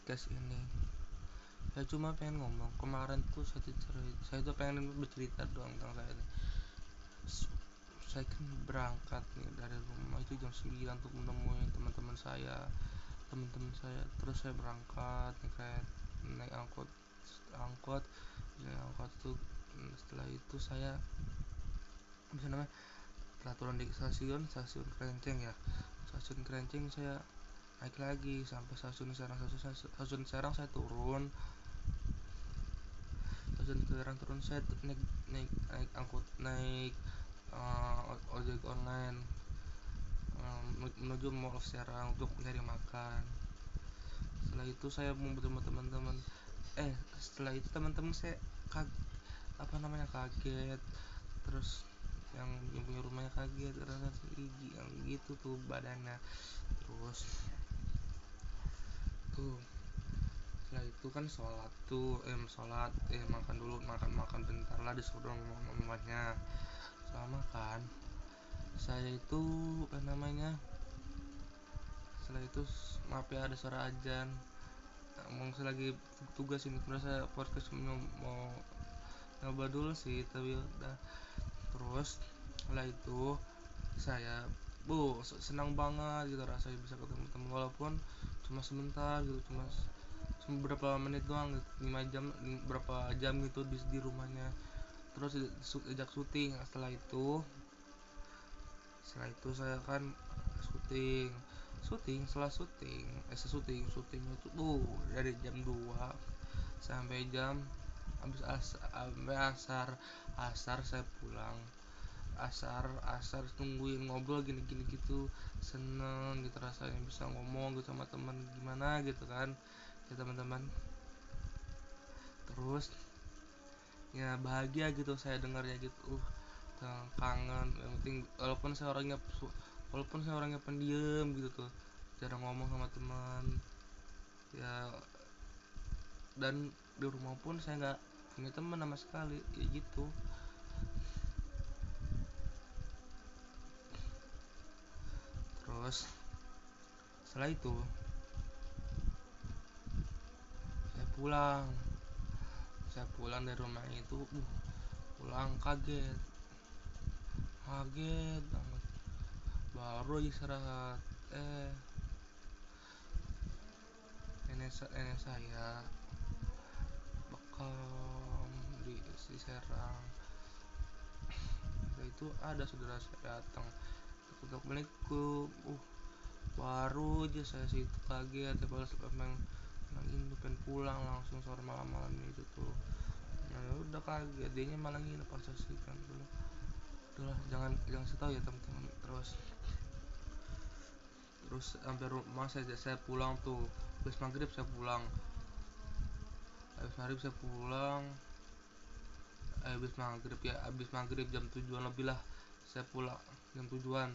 podcast ini. Saya cuma pengen ngomong kemarin tuh saya cerita saya tuh pengen bercerita doang tentang saya ini. Saya kan berangkat nih dari rumah itu jam 9 untuk menemui teman-teman saya teman-teman saya. Terus saya berangkat naik kayak naik angkot angkot naik angkot tuh. Setelah itu saya bisa namanya setelah turun di stasiun stasiun Kerenceng ya. Stasiun Kerenceng saya naik lagi sampai stasiun Serang stasiun, stasiun Serang saya turun. Stasiun Serang turun saya naik naik naik angkut naik uh, ojek online um, menuju mall of Serang untuk mencari makan. Setelah itu saya mau bertemu teman-teman eh setelah itu teman-teman saya kag apa namanya kaget. Terus yang, yang punya rumahnya kaget rasa gigi yang gitu tuh badannya. Terus tuh setelah itu kan sholat tuh eh sholat eh makan dulu makan makan bentar lah disuruh mamanya. Setelah makan saya itu apa namanya? Setelah itu maaf ya ada suara ajan mau saya lagi tugas ini terus saya podcast mau, mau nyoba dulu sih tapi udah. Terus setelah itu saya bu senang banget gitu rasanya bisa ketemu teman walaupun cuma sebentar gitu cuma cuma berapa menit doang gitu, 5 jam berapa jam gitu di, di rumahnya. Terus sejak syuting. Setelah itu setelah itu saya kan syuting. Syuting setelah syuting eh syuting syuting itu bu dari jam 2 sampai jam habis as sampai asar asar saya pulang asar asar tungguin ngobrol gini gini gitu seneng gitu rasanya bisa ngomong gitu sama teman gimana gitu kan. Ya teman-teman. Terus ya bahagia gitu saya dengarnya gitu. Uh kangen. Yang penting walaupun saya orangnya walaupun saya orangnya pendiam gitu tuh jarang ngomong sama teman. Ya dan di rumah pun saya nggak punya teman sama sekali kayak gitu terus setelah itu saya pulang. Saya pulang dari rumah itu uh, pulang kaget. Kaget banget. Baru istirahat eh. Nenek, nenek saya bekam di, di Serang. Itu ada saudara saya datang Assalamualaikum. Uh baru aja saya sih kaget ya pas memang yang ini pengen pulang langsung sore malam-malam itu tuh. Nah udah kaget dia malah nginep pas sih kan udahlah jangan jangan saya tahu ya teman-teman. Terus terus sampai rumah saya saya pulang tuh. Habis maghrib saya pulang. Habis maghrib saya pulang. Habis maghrib ya habis maghrib jam tujuan lebih lah saya pulang jam tujuan.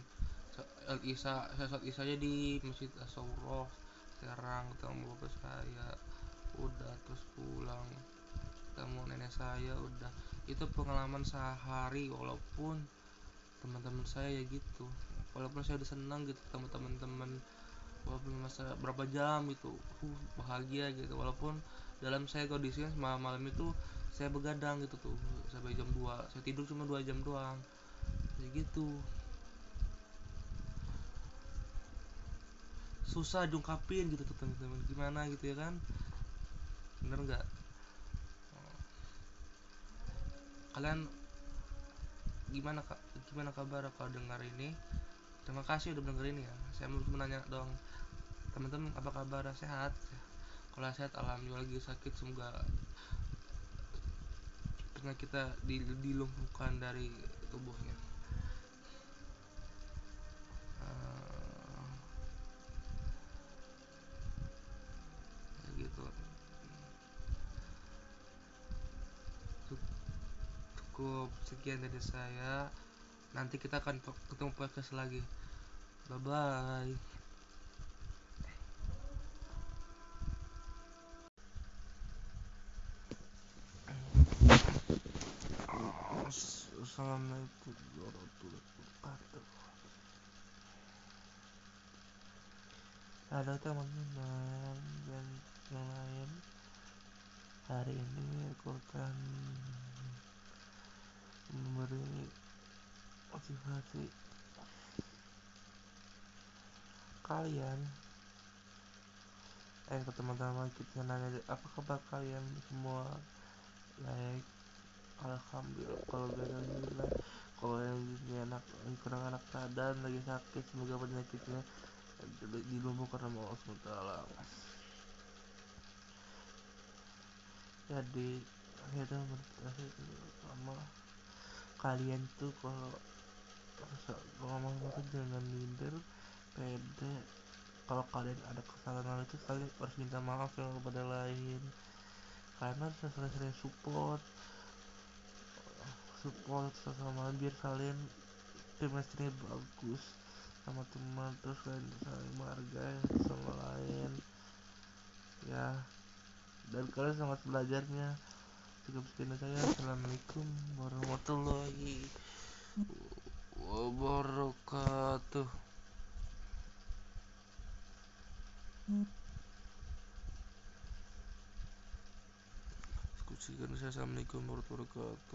Isya saya saat isya di masjid Asauroh Serang ketemu bapak saya udah terus pulang. Ketemu nenek saya udah. Itu pengalaman sehari walaupun teman-teman saya ya gitu. Walaupun saya udah senang gitu ketemu teman-teman walaupun masa berapa jam itu uh, bahagia gitu. Walaupun dalam saya kondisinya malam malam itu saya begadang gitu tuh sampai jam 2 saya tidur cuma dua jam doang kayak gitu. Susah jungkapin gitu tuh teman-teman. Gimana gitu ya kan? Bener nggak? Kalian gimana gimana kabar kalau dengar ini? Terima kasih udah denger ini ya. Saya mau menanya dong. Teman-teman apa kabar? Sehat? Kalau sehat alhamdulillah lagi sakit. Semoga penyakit kita dilumpuhkan dari tubuhnya cukup. Sekian dari saya. Nanti kita akan ketemu podcast lagi. Bye bye Assalamualaikum warahmatullahi wabarakatuh. Halo teman-teman yang lain. Hari ini aku akan memberi motivasi kalian eh ke teman-teman kita nanya apa kabar kalian semua? Like alhamdulillah kalau alhamdulillah kalau yang anak kurang anak badan lagi sakit semoga penyakitnya dilumpuhkan sama Allah SWT jadi akhirnya sama kalian tuh kalau ngomong itu jangan minder pede. Kalau kalian ada kesalahan itu kalian harus minta maaf yang kepada lain. Karena sering-sering support. Support sama biar kalian chemistry bagus sama teman terus kalian saling menghargai sama lain. Ya dan kalian sangat belajarnya cukup sekian saya assalamualaikum warahmatullahi wabarakatuh. Sekian saya assalamualaikum warahmatullahi wabarakatuh